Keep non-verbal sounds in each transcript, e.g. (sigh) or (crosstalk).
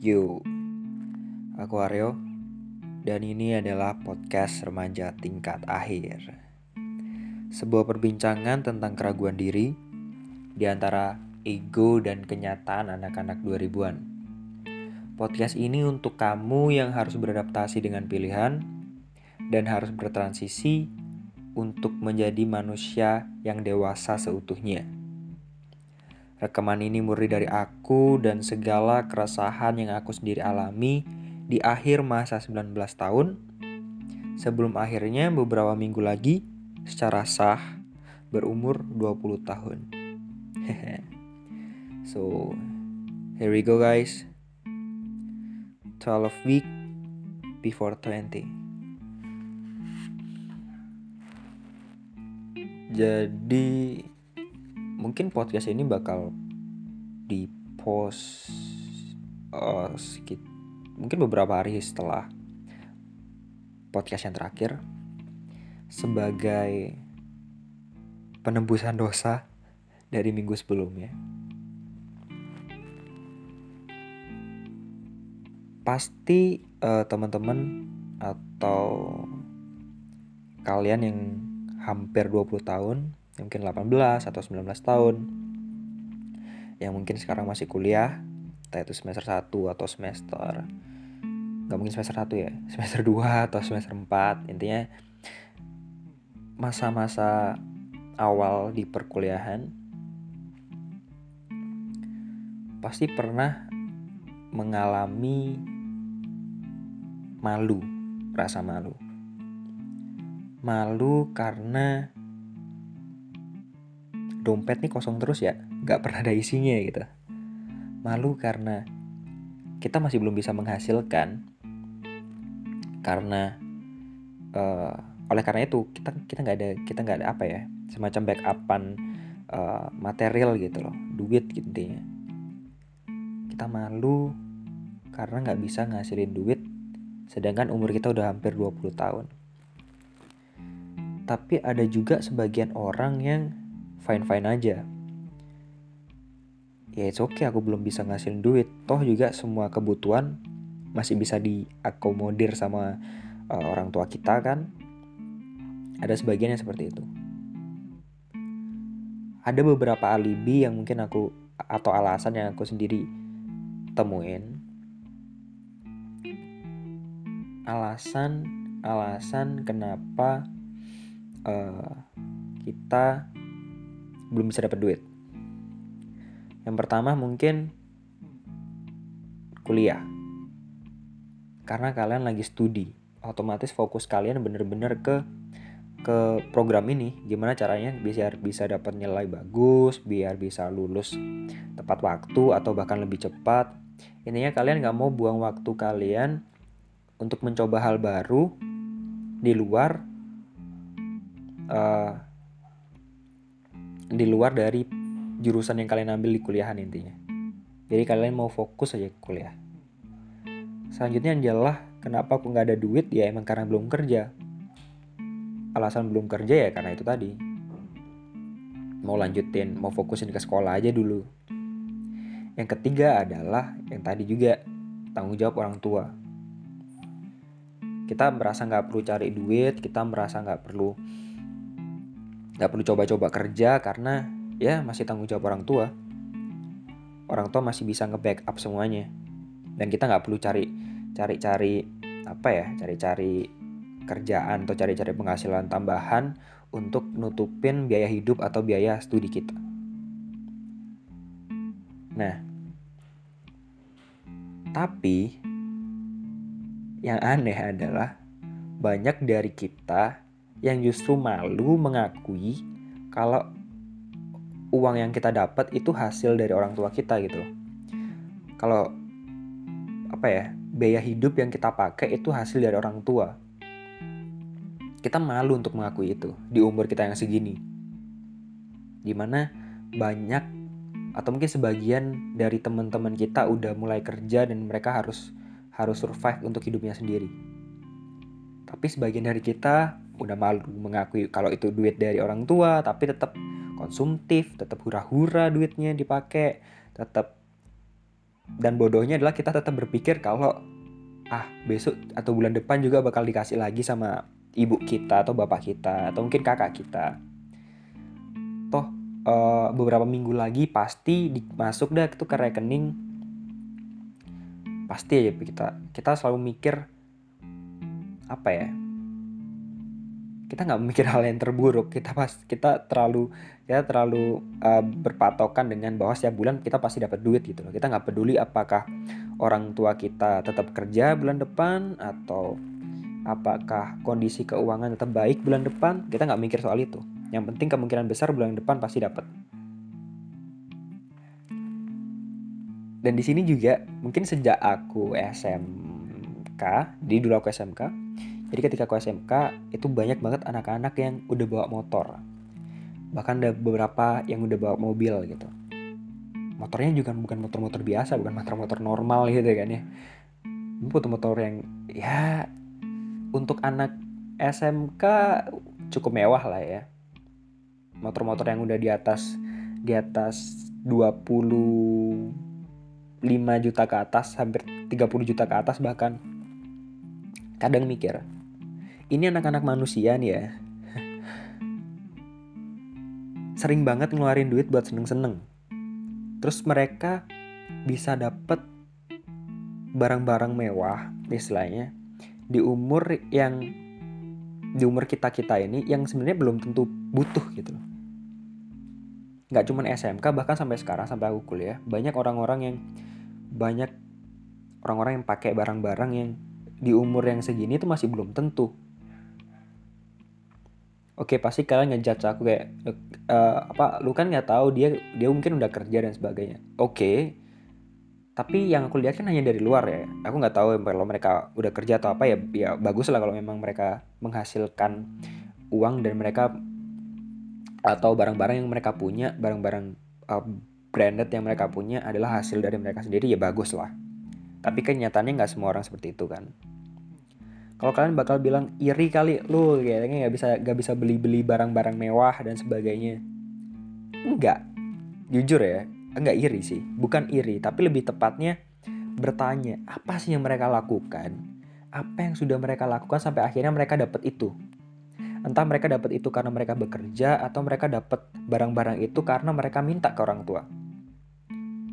Yo, aku Aryo dan ini adalah podcast remaja tingkat akhir. Sebuah perbincangan tentang keraguan diri di antara ego dan kenyataan anak-anak 2000-an. Podcast ini untuk kamu yang harus beradaptasi dengan pilihan dan harus bertransisi untuk menjadi manusia yang dewasa seutuhnya. Rekaman ini murni dari aku dan segala keresahan yang aku sendiri alami di akhir masa 19 tahun sebelum akhirnya beberapa minggu lagi secara sah berumur 20 tahun. so, here we go guys. 12 week before 20. Jadi mungkin podcast ini bakal di post uh, sedikit mungkin beberapa hari setelah podcast yang terakhir sebagai penembusan dosa dari minggu sebelumnya. Pasti uh, teman-teman atau kalian yang hampir 20 tahun mungkin 18 atau 19 tahun. Yang mungkin sekarang masih kuliah entah itu semester 1 atau semester nggak mungkin semester 1 ya (laughs) semester 2 atau semester 4 intinya masa-masa awal di perkuliahan pasti pernah mengalami malu rasa malu. Malu karena dompet nih kosong terus ya nggak pernah ada isinya gitu. Malu karena kita masih belum bisa menghasilkan karena uh, oleh karena itu kita kita nggak ada kita nggak ada apa ya semacam backupan uh, material gitu loh duit gitu intinya. Kita malu karena nggak bisa ngasilin duit sedangkan umur kita udah hampir 20 tahun. Tapi ada juga sebagian orang yang fine-fine aja. Ya it's okay aku belum bisa ngasilin duit. Toh juga semua kebutuhan masih bisa diakomodir sama uh, orang tua kita kan. Ada sebagian yang seperti itu. Ada beberapa alibi yang mungkin aku atau alasan yang aku sendiri temuin. Alasan alasan kenapa uh, kita belum bisa dapat duit. Yang pertama mungkin kuliah. Karena kalian lagi studi, otomatis fokus kalian bener-bener ke ke program ini gimana caranya biar bisa dapat nilai bagus biar bisa lulus tepat waktu atau bahkan lebih cepat intinya kalian nggak mau buang waktu kalian untuk mencoba hal baru di luar uh, di luar dari jurusan yang kalian ambil di kuliahan intinya. Jadi kalian mau fokus aja ke kuliah. Selanjutnya adalah kenapa aku nggak ada duit ya emang karena belum kerja. Alasan belum kerja ya karena itu tadi. Mau lanjutin, mau fokusin ke sekolah aja dulu. Yang ketiga adalah yang tadi juga tanggung jawab orang tua. Kita merasa nggak perlu cari duit, kita merasa nggak perlu nggak perlu coba-coba kerja karena ya masih tanggung jawab orang tua. Orang tua masih bisa nge-backup semuanya. Dan kita nggak perlu cari cari-cari apa ya cari-cari kerjaan atau cari-cari penghasilan tambahan untuk nutupin biaya hidup atau biaya studi kita. Nah tapi yang aneh adalah banyak dari kita yang justru malu mengakui kalau uang yang kita dapat itu hasil dari orang tua kita gitu loh. Kalau apa ya, biaya hidup yang kita pakai itu hasil dari orang tua. Kita malu untuk mengakui itu di umur kita yang segini. Di mana banyak atau mungkin sebagian dari teman-teman kita udah mulai kerja dan mereka harus harus survive untuk hidupnya sendiri. Tapi sebagian dari kita udah malu mengakui kalau itu duit dari orang tua tapi tetap konsumtif tetap hura-hura duitnya dipakai tetap dan bodohnya adalah kita tetap berpikir kalau ah besok atau bulan depan juga bakal dikasih lagi sama ibu kita atau bapak kita atau mungkin kakak kita. Toh uh, beberapa minggu lagi pasti masuk dah itu ke rekening. Pasti aja kita kita selalu mikir apa ya kita nggak memikir hal yang terburuk. Kita pas kita terlalu kita terlalu uh, berpatokan dengan bahwa setiap bulan kita pasti dapat duit gitu loh. Kita nggak peduli apakah orang tua kita tetap kerja bulan depan atau apakah kondisi keuangan tetap baik bulan depan. Kita nggak mikir soal itu. Yang penting kemungkinan besar bulan depan pasti dapat. Dan di sini juga mungkin sejak aku SMK di dulu aku SMK jadi ketika aku SMK itu banyak banget anak-anak yang udah bawa motor. Bahkan ada beberapa yang udah bawa mobil gitu. Motornya juga bukan motor-motor biasa, bukan motor-motor normal gitu kan ya. Motor-motor yang ya untuk anak SMK cukup mewah lah ya. Motor-motor yang udah di atas di atas 25 juta ke atas, hampir 30 juta ke atas bahkan kadang mikir ini anak-anak manusia nih ya. Sering banget ngeluarin duit buat seneng-seneng. Terus mereka bisa dapet barang-barang mewah istilahnya di umur yang di umur kita kita ini yang sebenarnya belum tentu butuh gitu. Loh nggak cuman SMK bahkan sampai sekarang sampai aku kuliah banyak orang-orang yang banyak orang-orang yang pakai barang-barang yang di umur yang segini itu masih belum tentu oke pasti kalian ngejudge aku kayak uh, apa lu kan nggak tahu dia dia mungkin udah kerja dan sebagainya. Oke tapi yang aku lihat kan hanya dari luar ya. Aku nggak tahu kalau mereka udah kerja atau apa ya ya bagus lah kalau memang mereka menghasilkan uang dan mereka atau barang-barang yang mereka punya barang-barang uh, branded yang mereka punya adalah hasil dari mereka sendiri ya bagus lah. Tapi kenyataannya nggak semua orang seperti itu kan kalau kalian bakal bilang iri kali lu kayaknya nggak bisa nggak bisa beli beli barang-barang mewah dan sebagainya. Enggak. Jujur ya enggak iri sih. Bukan iri tapi lebih tepatnya bertanya apa sih yang mereka lakukan? Apa yang sudah mereka lakukan sampai akhirnya mereka dapat itu? Entah mereka dapat itu karena mereka bekerja atau mereka dapat barang-barang itu karena mereka minta ke orang tua.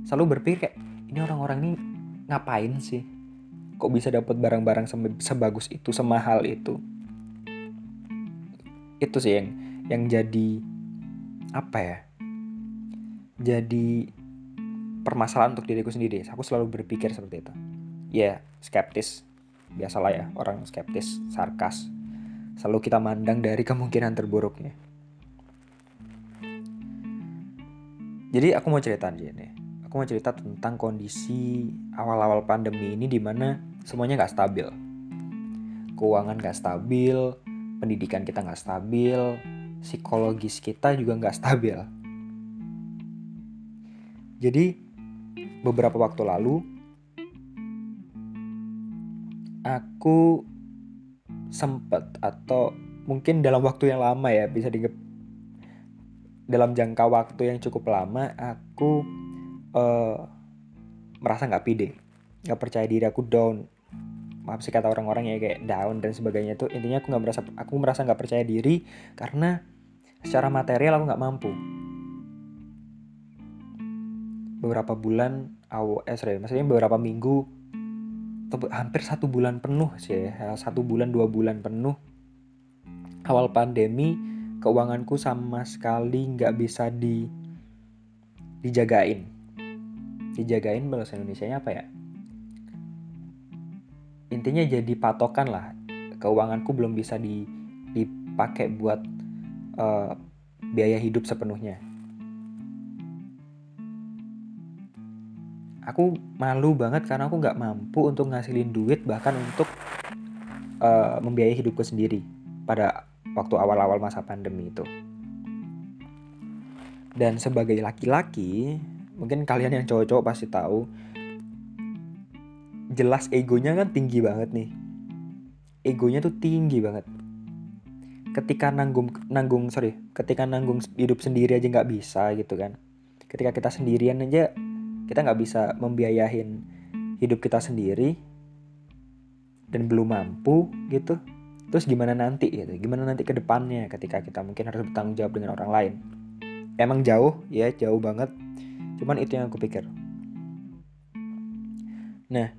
Selalu berpikir ini orang-orang ini ngapain sih kok bisa dapat barang-barang sebagus itu semahal itu? Itu sih yang yang jadi apa ya jadi permasalahan untuk diriku sendiri. Aku selalu berpikir seperti itu. Ya skeptis. Biasalah ya orang skeptis sarkas. Selalu kita mandang dari kemungkinan terburuknya. Jadi aku mau cerita nih aku mau cerita tentang kondisi awal-awal pandemi ini di mana semuanya nggak stabil. Keuangan nggak stabil, pendidikan kita nggak stabil, psikologis kita juga nggak stabil. Jadi beberapa waktu lalu aku sempat atau mungkin dalam waktu yang lama ya bisa di dalam jangka waktu yang cukup lama aku uh, merasa nggak pede nggak percaya diri aku down. Maaf sih kata orang-orang ya kayak down dan sebagainya itu intinya aku nggak merasa aku merasa nggak percaya diri karena secara material aku nggak mampu. Beberapa bulan aw eh maksudnya beberapa minggu hampir satu bulan penuh sih ya satu bulan dua bulan penuh. Awal pandemi keuanganku sama sekali nggak bisa di dijagain dijagain bahasa Indonesia nya apa ya? Intinya jadi patokan lah. Keuanganku belum bisa di, dipakai buat uh, biaya hidup sepenuhnya. Aku malu banget karena aku nggak mampu untuk ngasilin duit bahkan untuk uh, membiayai hidupku sendiri pada waktu awal-awal masa pandemi itu. Dan sebagai laki-laki mungkin kalian yang cowok-cowok pasti tahu jelas egonya kan tinggi banget nih. Egonya tuh tinggi banget. Ketika nanggung nanggung sorry ketika nanggung hidup sendiri aja nggak bisa gitu kan. Ketika kita sendirian aja kita nggak bisa membiayahin hidup kita sendiri dan belum mampu gitu. Terus gimana nanti gitu? Gimana nanti ke depannya ketika kita mungkin harus bertanggung jawab dengan orang lain? Emang jauh? Ya jauh banget cuman itu yang aku pikir. Nah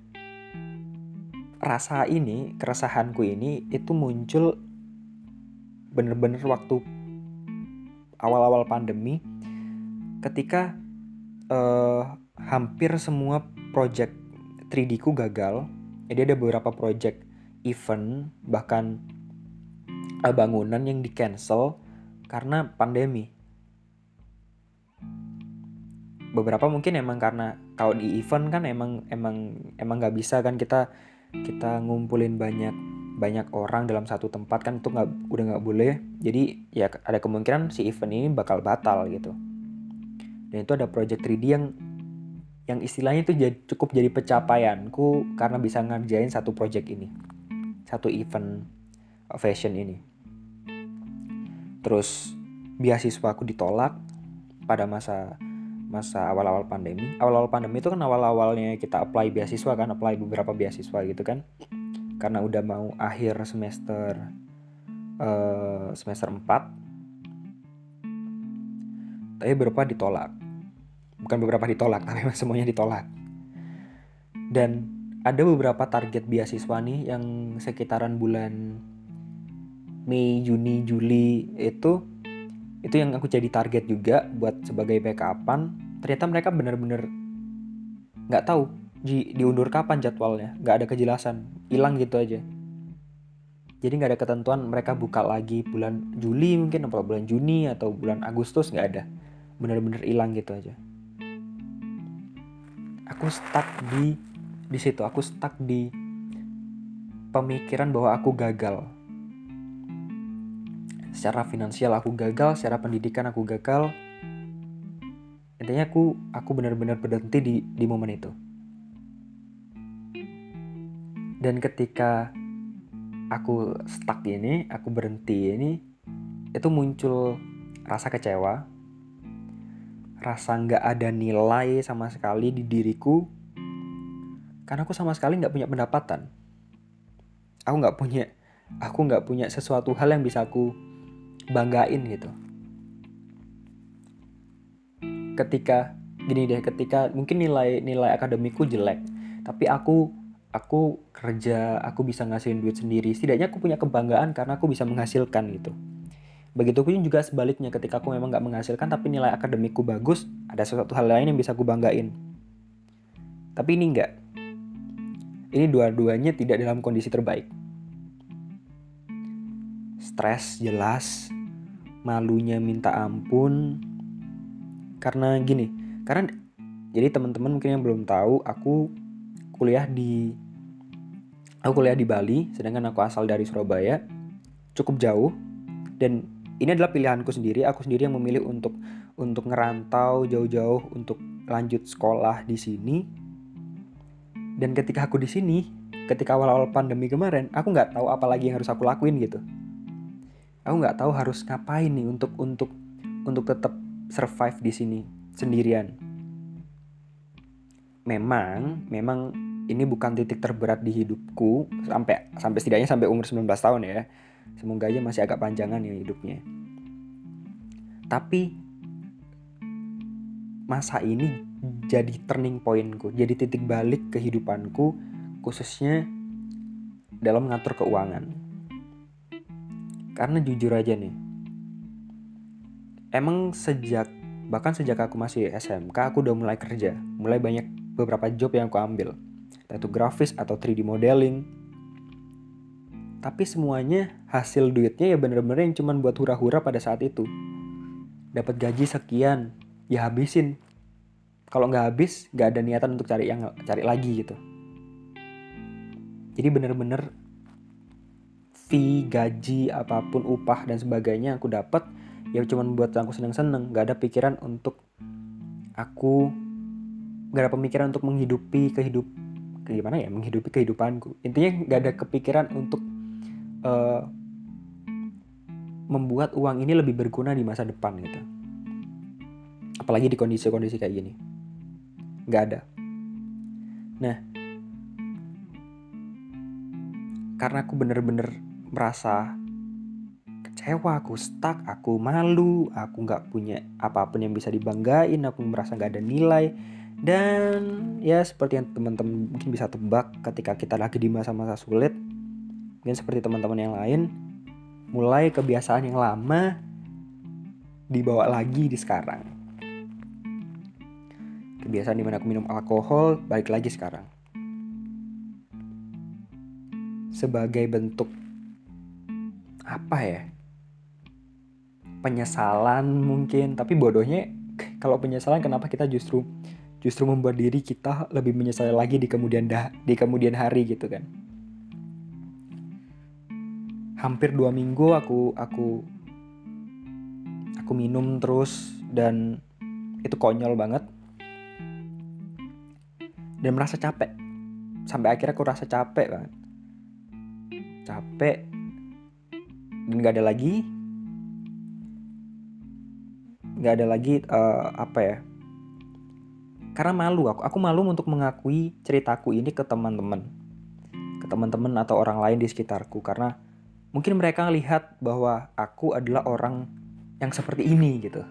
rasa ini keresahanku ini itu muncul bener-bener waktu awal-awal pandemi ketika uh, hampir semua project 3D ku gagal. Jadi ada beberapa project event bahkan uh, bangunan yang di cancel karena pandemi beberapa mungkin emang karena kalau di event kan emang emang emang nggak bisa kan kita kita ngumpulin banyak banyak orang dalam satu tempat kan itu nggak udah nggak boleh. Jadi ya ada kemungkinan si event ini bakal batal gitu. Dan itu ada project 3D yang yang istilahnya itu jadi, cukup jadi pencapaianku karena bisa ngerjain satu project ini. Satu event fashion ini. Terus beasiswa aku ditolak pada masa masa awal-awal pandemi. Awal-awal pandemi itu kan awal-awalnya kita apply beasiswa kan, apply beberapa beasiswa gitu kan. Karena udah mau akhir semester uh, semester 4. Tapi beberapa ditolak. Bukan beberapa ditolak, (laughs) tapi semuanya ditolak. Dan ada beberapa target beasiswa nih yang sekitaran bulan Mei, Juni, Juli itu itu yang aku jadi target juga buat sebagai backupan. Ternyata mereka bener-bener nggak tahu di, diundur kapan jadwalnya, nggak ada kejelasan, hilang gitu aja. Jadi nggak ada ketentuan mereka buka lagi bulan Juli mungkin atau bulan Juni atau bulan Agustus nggak ada, bener-bener hilang gitu aja. Aku stuck di di situ aku stuck di pemikiran bahwa aku gagal secara finansial aku gagal secara pendidikan aku gagal. Intinya aku aku benar-benar berhenti di di momen itu. Dan ketika aku stuck ini aku berhenti ini itu muncul rasa kecewa. Rasa nggak ada nilai sama sekali di diriku. Karena aku sama sekali nggak punya pendapatan. Aku nggak punya aku nggak punya sesuatu hal yang bisa aku banggain gitu ketika gini deh ketika mungkin nilai nilai akademiku jelek tapi aku aku kerja aku bisa ngasihin duit sendiri setidaknya aku punya kebanggaan karena aku bisa menghasilkan gitu Begitupun juga sebaliknya ketika aku memang nggak menghasilkan tapi nilai akademiku bagus, ada sesuatu hal lain yang bisa aku banggain. Tapi ini enggak ini dua-duanya tidak dalam kondisi terbaik. Stres jelas, malunya minta ampun. Karena gini, karena jadi teman-teman mungkin yang belum tahu, aku kuliah di aku kuliah di Bali, sedangkan aku asal dari Surabaya, cukup jauh dan ini adalah pilihanku sendiri. Aku sendiri yang memilih untuk untuk ngerantau jauh-jauh untuk lanjut sekolah di sini dan ketika aku di sini ketika awal-awal pandemi kemarin aku nggak tahu apa lagi yang harus aku lakuin gitu aku nggak tahu harus ngapain nih untuk untuk untuk tetap survive di sini sendirian. Memang memang ini bukan titik terberat di hidupku sampai sampai setidaknya sampai umur 19 tahun ya. Semoga aja masih agak panjangan ya hidupnya. Tapi masa ini jadi turning pointku, jadi titik balik kehidupanku khususnya dalam mengatur keuangan. Karena jujur aja nih, emang sejak bahkan sejak aku masih SMK aku udah mulai kerja, mulai banyak beberapa job yang aku ambil, yaitu grafis atau 3D modeling. Tapi semuanya hasil duitnya ya bener-bener yang cuman buat hura-hura pada saat itu. Dapat gaji sekian, ya habisin. Kalau nggak habis nggak ada niatan untuk cari yang cari lagi gitu. Jadi bener-bener fee gaji apa pun upah dan sebagainya aku dapat ya cuma buat aku seneng-seneng. Nggak ada pikiran untuk aku nggak ada pemikiran untuk menghidupi kehidup gimana ya menghidupi kehidupanku. Intinya nggak ada kepikiran untuk uh, membuat uang ini lebih berguna di masa depan gitu. Apalagi di kondisi-kondisi kayak gini. Nggak ada. Nah karena aku bener-bener merasa kecewa aku stuck aku malu aku nggak punya apa pun yang bisa dibanggain aku merasa nggak ada nilai. Dan ya seperti yang teman-teman mungkin bisa tebak ketika kita lagi di masa-masa sulit mungkin seperti teman-teman yang lain mulai kebiasaan yang lama dibawa lagi di sekarang. Kebiasaan di mana aku minum alkohol balik lagi sekarang. Sebagai bentuk apa ya? Penyesalan mungkin tapi bodohnya kalau penyesalan kenapa kita justru justru membuat diri kita lebih menyesal lagi di kemudian dah di kemudian hari gitu kan? Hampir dua minggu aku aku aku minum terus dan itu konyol banget. Dan merasa capek. Sampai akhirnya aku rasa capek banget. Capek dan gak ada lagi nggak ada lagi uh, apa ya karena malu aku. Aku malu untuk mengakui ceritaku ini ke teman-teman ke teman-teman atau orang lain di sekitarku. Karena mungkin mereka lihat bahwa aku adalah orang yang seperti ini gitu.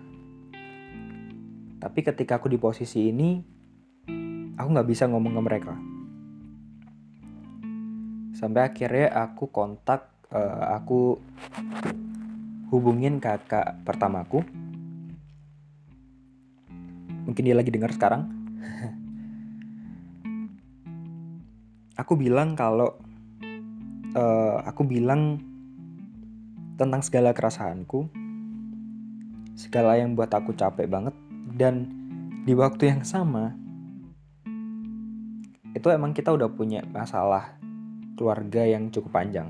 Tapi ketika aku di posisi ini aku nggak bisa ngomong ke mereka. Sampai akhirnya aku kontak uh, aku hubungin kakak pertamaku. Mungkin dia lagi dengar sekarang. (laughs) Aku bilang kalau uh, aku bilang tentang segala kerasaanku segala yang buat aku capek banget dan di waktu yang sama itu emang kita udah punya masalah keluarga yang cukup panjang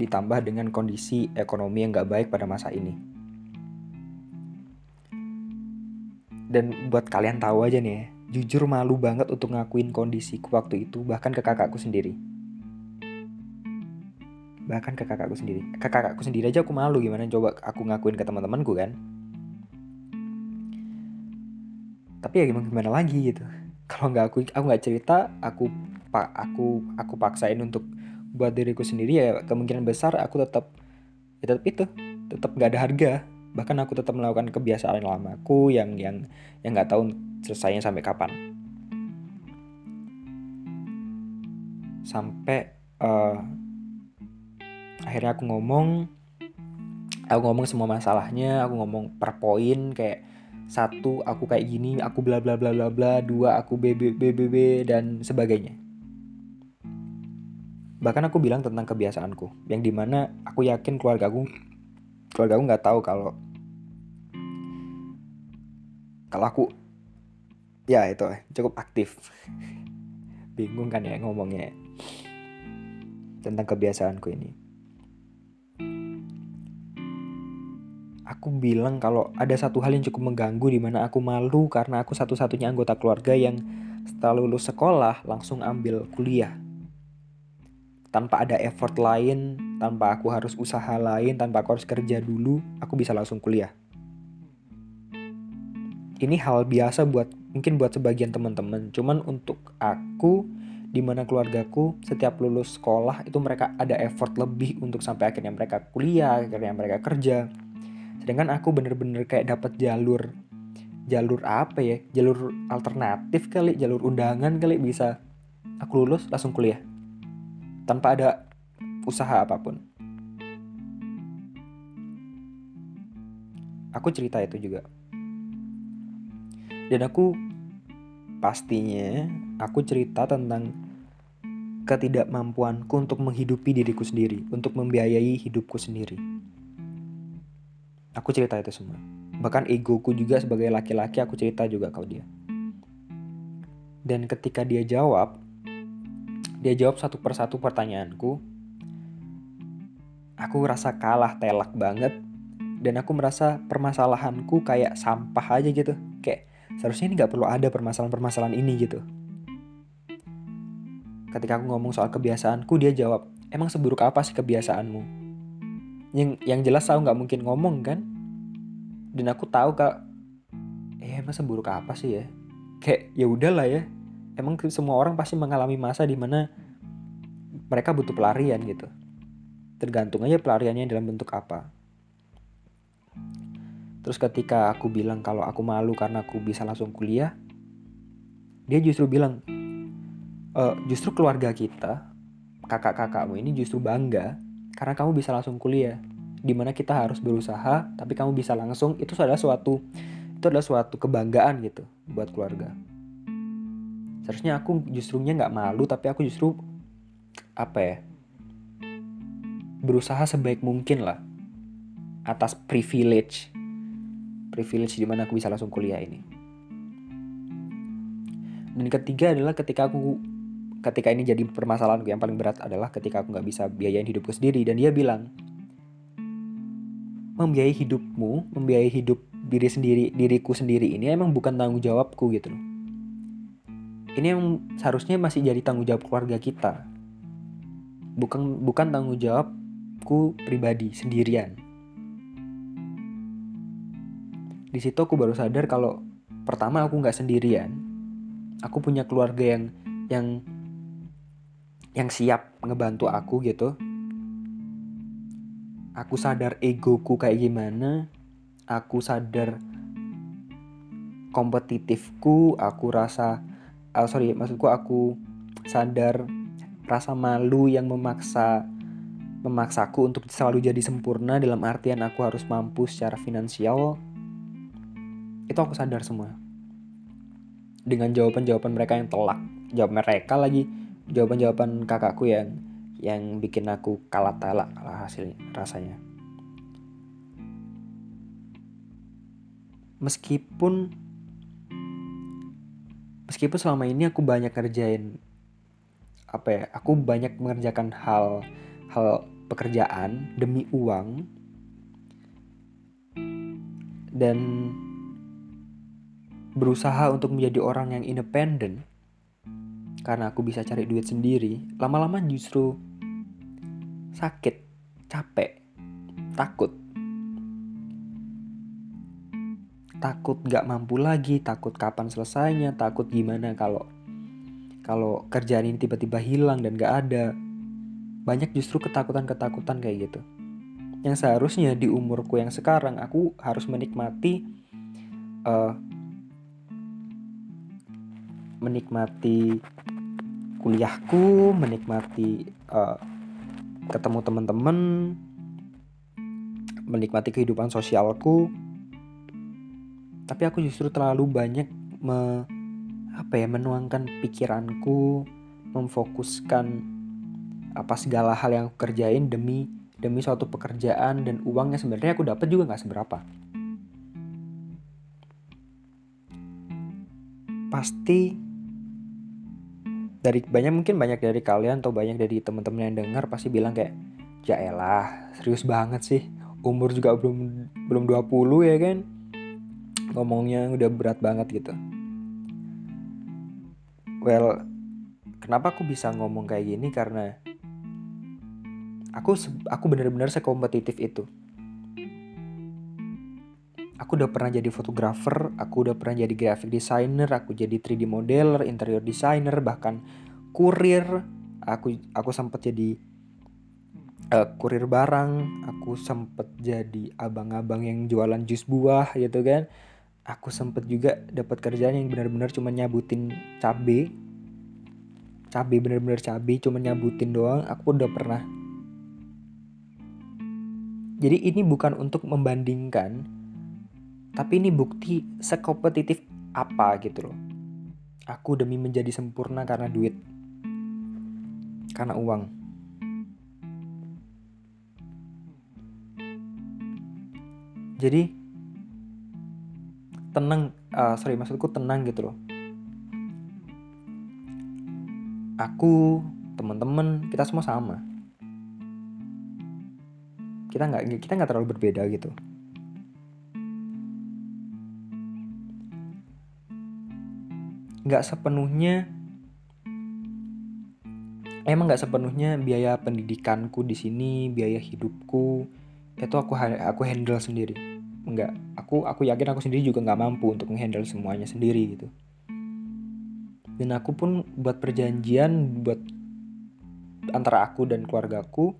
ditambah dengan kondisi ekonomi yang gak baik pada masa ini. Dan buat kalian tahu aja nih ya, jujur malu banget untuk ngakuin kondisiku waktu itu bahkan ke kakakku sendiri. Bahkan ke kakakku sendiri. Ke kakakku sendiri aja aku malu gimana coba aku ngakuin ke teman-temanku kan? Tapi ya gimana gimana lagi gitu? (laughs) Kalau nggak aku aku nggak cerita aku pak aku aku paksain untuk buat diriku sendiri ya kemungkinan besar aku tetap ya tetap itu tetap nggak ada harga. Bahkan aku tetap melakukan kebiasaan lamaku yang yang yang nggak tahu selesainya sampai kapan. Sampai uh, akhirnya aku ngomong aku ngomong semua masalahnya aku ngomong per poin kayak satu aku kayak gini aku bla bla bla bla bla dua aku bb bb dan sebagainya bahkan aku bilang tentang kebiasaanku yang di mana aku yakin keluarga aku keluarga aku nggak tahu kalau kalau aku ya itu cukup aktif. (laughs) Bingung kan ya ngomongnya tentang kebiasaanku ini. Aku bilang kalau ada satu hal yang cukup mengganggu di mana aku malu karena aku satu-satunya anggota keluarga yang setelah lulus sekolah langsung ambil kuliah tanpa ada effort lain, tanpa aku harus usaha lain, tanpa aku harus kerja dulu, aku bisa langsung kuliah. Ini hal biasa buat mungkin buat sebagian teman-teman, cuman untuk aku di mana keluargaku setiap lulus sekolah itu mereka ada effort lebih untuk sampai akhirnya mereka kuliah, akhirnya mereka kerja. Sedangkan aku bener-bener kayak dapat jalur jalur apa ya? Jalur alternatif kali, jalur undangan kali bisa aku lulus langsung kuliah tanpa ada usaha apa pun. Aku cerita itu juga. Dan aku pastinya aku cerita tentang ketidakmampuanku untuk menghidupi diriku sendiri, untuk membiayai hidupku sendiri. Aku cerita itu semua. Bahkan egoku juga sebagai laki-laki aku cerita juga ke dia. Dan ketika dia jawab, dia jawab satu persatu pertanyaanku. Aku rasa kalah telak banget dan aku merasa permasalahanku kayak sampah aja gitu. Kayak seharusnya ini gak perlu ada permasalahan-permasalahan ini gitu. Ketika aku ngomong soal kebiasaanku, dia jawab, emang seburuk apa sih kebiasaanmu? Yang, yang jelas aku gak mungkin ngomong kan? Dan aku tahu kak, eh masa buruk apa sih ya kayak ya udahlah ya emang semua orang pasti mengalami masa di mana mereka butuh pelarian gitu. Tergantung aja pelariannya dalam bentuk apa. Terus ketika aku bilang kalau aku malu karena aku bisa langsung kuliah dia justru bilang e, justru keluarga kita kakak-kakakmu ini justru bangga karena kamu bisa langsung kuliah. Di mana kita harus berusaha tapi kamu bisa langsung. Itu adalah suatu itu adalah suatu kebanggaan gitu buat keluarga seharusnya aku justrunya nggak malu tapi aku justru apa ya berusaha sebaik mungkin lah atas privilege privilege di mana aku bisa langsung kuliah ini. Dan ketiga adalah ketika aku ketika ini jadi permasalahan yang paling berat adalah ketika aku nggak bisa biayain hidupku sendiri. Dan dia bilang membiayai hidupmu membiayai hidup diri sendiri diriku sendiri ini emang bukan tanggung jawabku gitu loh ini yang seharusnya masih jadi tanggung jawab keluarga kita. Bukan bukan tanggung jawabku pribadi sendirian. Di situ aku baru sadar kalau pertama aku nggak sendirian. Aku punya keluarga yang yang yang siap ngebantu aku gitu. Aku sadar egoku kayak gimana aku sadar kompetitifku aku rasa uh, sorry maksudku aku sadar rasa malu yang memaksa memaksaku untuk selalu jadi sempurna dalam artian aku harus mampu secara finansial. Itu aku sadar semua. Dengan jawaban-jawaban mereka yang telak. Jawab mereka lagi jawaban-jawaban kakakku yang yang bikin aku kalah telak lah hasilnya rasanya. Meskipun meskipun selama ini aku banyak kerjain apa ya aku banyak mengerjakan hal hal pekerjaan demi uang. Dan berusaha untuk menjadi orang yang independen karena aku bisa cari duit sendiri lama-lama justru sakit capek takut takut gak mampu lagi, takut kapan selesainya, takut gimana kalau kalau kerjaan ini tiba-tiba hilang dan gak ada. Banyak justru ketakutan-ketakutan kayak gitu. Yang seharusnya di umurku yang sekarang aku harus menikmati uh, menikmati kuliahku, menikmati uh, ketemu teman-teman, menikmati kehidupan sosialku tapi aku justru terlalu banyak me, apa ya menuangkan pikiranku memfokuskan apa segala hal yang aku kerjain demi demi suatu pekerjaan dan uangnya. Sebenarnya aku dapat juga nggak seberapa. Pasti dari banyak mungkin banyak dari kalian atau banyak dari teman-teman yang dengar pasti bilang kayak ya elah serius banget sih. Umur juga belum belum 20 ya kan ngomongnya udah berat banget gitu. Well kenapa aku bisa ngomong kayak gini? Karena aku aku benar-benar sekompetitif itu. Aku udah pernah jadi fotografer aku udah pernah jadi graphic designer aku jadi 3D modeler interior designer bahkan kurir. Aku aku sempat jadi uh, kurir barang aku sempat jadi abang-abang yang jualan jus buah gitu kan aku sempet juga dapat kerjaan yang benar-benar cuma nyabutin cabe. Cabe bener-bener cabe cuma nyabutin doang aku udah pernah. Jadi ini bukan untuk membandingkan tapi ini bukti sekompetitif apa gitu loh. Aku demi menjadi sempurna karena duit. Karena uang. Jadi tenang uh, sorry maksudku tenang gitu loh. Aku teman-teman kita semua sama. Kita nggak kita nggak terlalu berbeda gitu. Nggak sepenuhnya emang nggak sepenuhnya biaya pendidikanku di sini biaya hidupku itu aku aku handle sendiri nggak aku aku yakin aku sendiri juga nggak mampu untuk menghandle semuanya sendiri gitu. Dan aku pun buat perjanjian buat antara aku dan keluargaku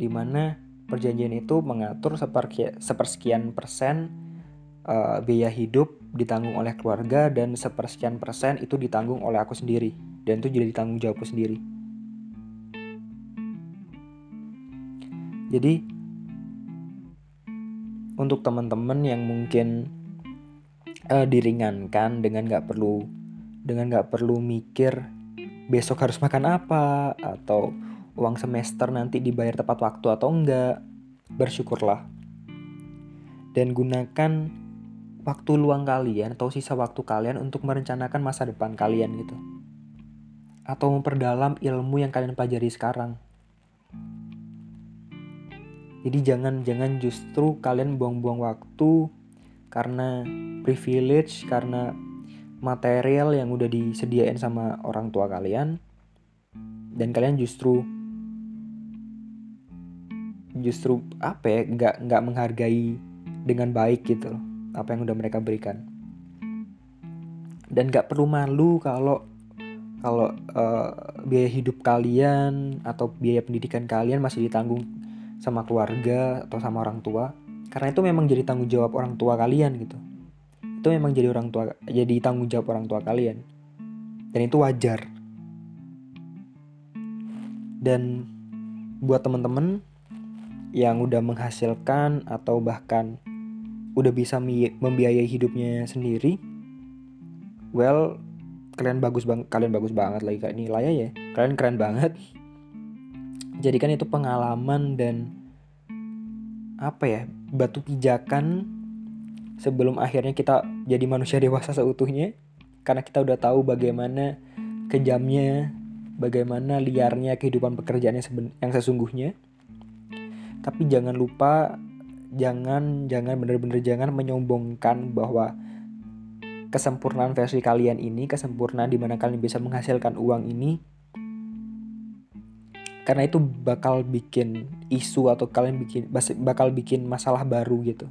di mana perjanjian itu mengatur sepersekian persen uh, biaya hidup ditanggung oleh keluarga dan sepersekian persen itu ditanggung oleh aku sendiri dan itu jadi tanggung jawabku sendiri. Jadi untuk teman-teman yang mungkin uh, diringankan dengan nggak perlu dengan nggak perlu mikir besok harus makan apa atau uang semester nanti dibayar tepat waktu atau enggak bersyukurlah. Dan gunakan waktu luang kalian atau sisa waktu kalian untuk merencanakan masa depan kalian gitu. Atau memperdalam ilmu yang kalian pelajari sekarang jadi jangan jangan justru kalian buang-buang waktu karena privilege, karena material yang udah disediain sama orang tua kalian. Dan kalian justru justru apa ya nggak nggak menghargai dengan baik gitu apa yang udah mereka berikan. Dan nggak perlu malu kalau kalau uh, biaya hidup kalian atau biaya pendidikan kalian masih ditanggung sama keluarga atau sama orang tua. Karena itu memang jadi tanggung jawab orang tua kalian gitu. Itu memang jadi orang tua jadi tanggung jawab orang tua kalian. Dan itu wajar. Dan buat temen-temen yang udah menghasilkan atau bahkan udah bisa membiayai hidupnya sendiri well kalian bagus banget kalian bagus banget lagi kayak nilainya ya. Kalian keren banget jadikan itu pengalaman dan apa ya batu pijakan sebelum akhirnya kita jadi manusia dewasa seutuhnya. Karena kita udah tahu bagaimana kejamnya bagaimana liarnya kehidupan pekerjaan yang, yang sesungguhnya. Tapi jangan lupa jangan jangan bener-bener jangan menyombongkan bahwa kesempurnaan versi kalian ini kesempurnaan di mana kalian bisa menghasilkan uang ini karena itu bakal bikin isu atau kalian bikin bakal bikin masalah baru gitu.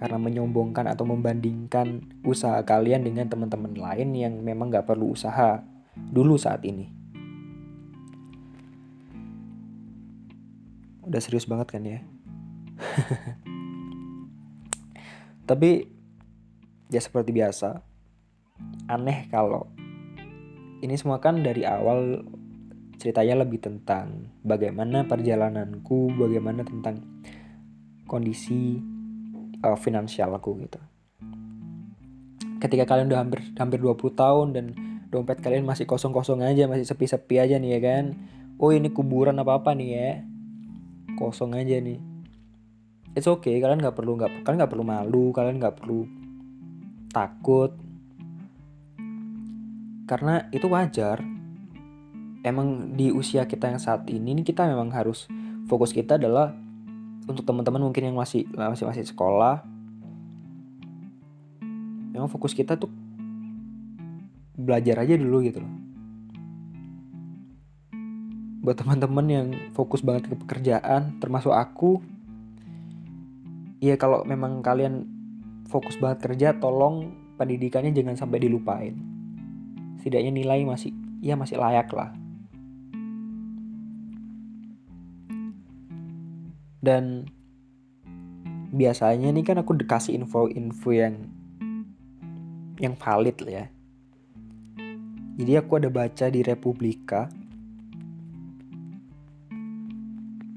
Karena menyombongkan atau membandingkan usaha kalian dengan teman-teman lain yang memang nggak perlu usaha dulu saat ini. Udah serius banget kan ya? (laughs) Tapi ya seperti biasa aneh kalau ini semua kan dari awal ceritanya lebih tentang bagaimana perjalananku, bagaimana tentang kondisi uh, finansialku gitu. Ketika kalian udah hampir hampir 20 tahun dan dompet kalian masih kosong-kosong aja, masih sepi-sepi aja nih ya kan. Oh ini kuburan apa-apa nih ya. Kosong aja nih. It's okay, kalian nggak perlu nggak kalian nggak perlu malu, kalian nggak perlu takut. Karena itu wajar emang di usia kita yang saat ini nih kita memang harus fokus kita adalah untuk teman-teman mungkin yang masih masih masih sekolah. Memang fokus kita tuh belajar aja dulu gitu loh. Buat teman-teman yang fokus banget ke pekerjaan termasuk aku ya kalau memang kalian fokus banget kerja tolong pendidikannya jangan sampai dilupain. Setidaknya nilai masih ya masih layak lah dan biasanya nih kan aku dikasih info-info yang yang valid lah ya. Jadi aku ada baca di Republika.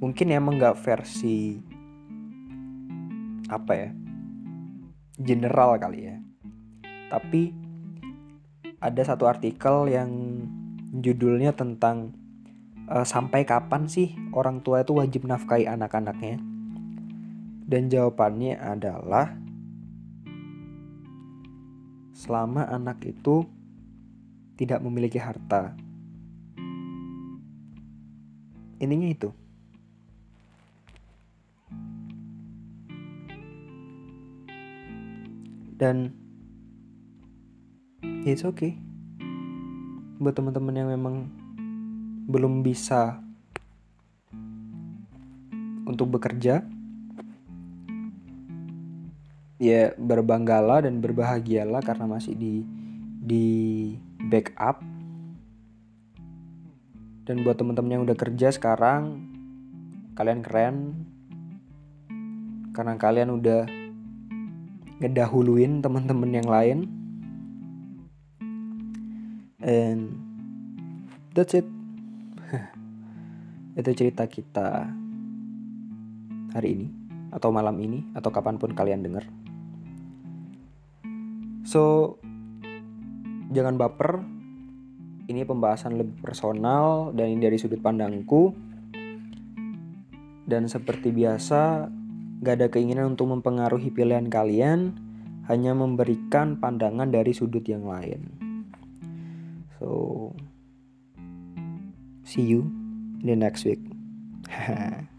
Mungkin emang nggak versi apa ya general kali ya. Tapi ada satu artikel yang judulnya tentang uh, sampai kapan sih orang tua itu wajib nafkahi anak-anaknya? Dan jawabannya adalah selama anak itu tidak memiliki harta. Ininya itu. Dan it's okay buat teman-teman yang memang belum bisa untuk bekerja ya berbanggalah dan berbahagialah karena masih di di backup. Dan buat teman-teman yang udah kerja sekarang kalian keren. Karena kalian udah ngedahuluin teman-teman yang lain. And that's it itu cerita kita hari ini atau malam ini atau kapan pun kalian denger. So jangan baper. Ini pembahasan lebih personal dan ini dari sudut pandangku. Dan seperti biasa gak ada keinginan untuk mempengaruhi pilihan kalian hanya memberikan pandangan dari sudut yang lain. So see you the next week (laughs)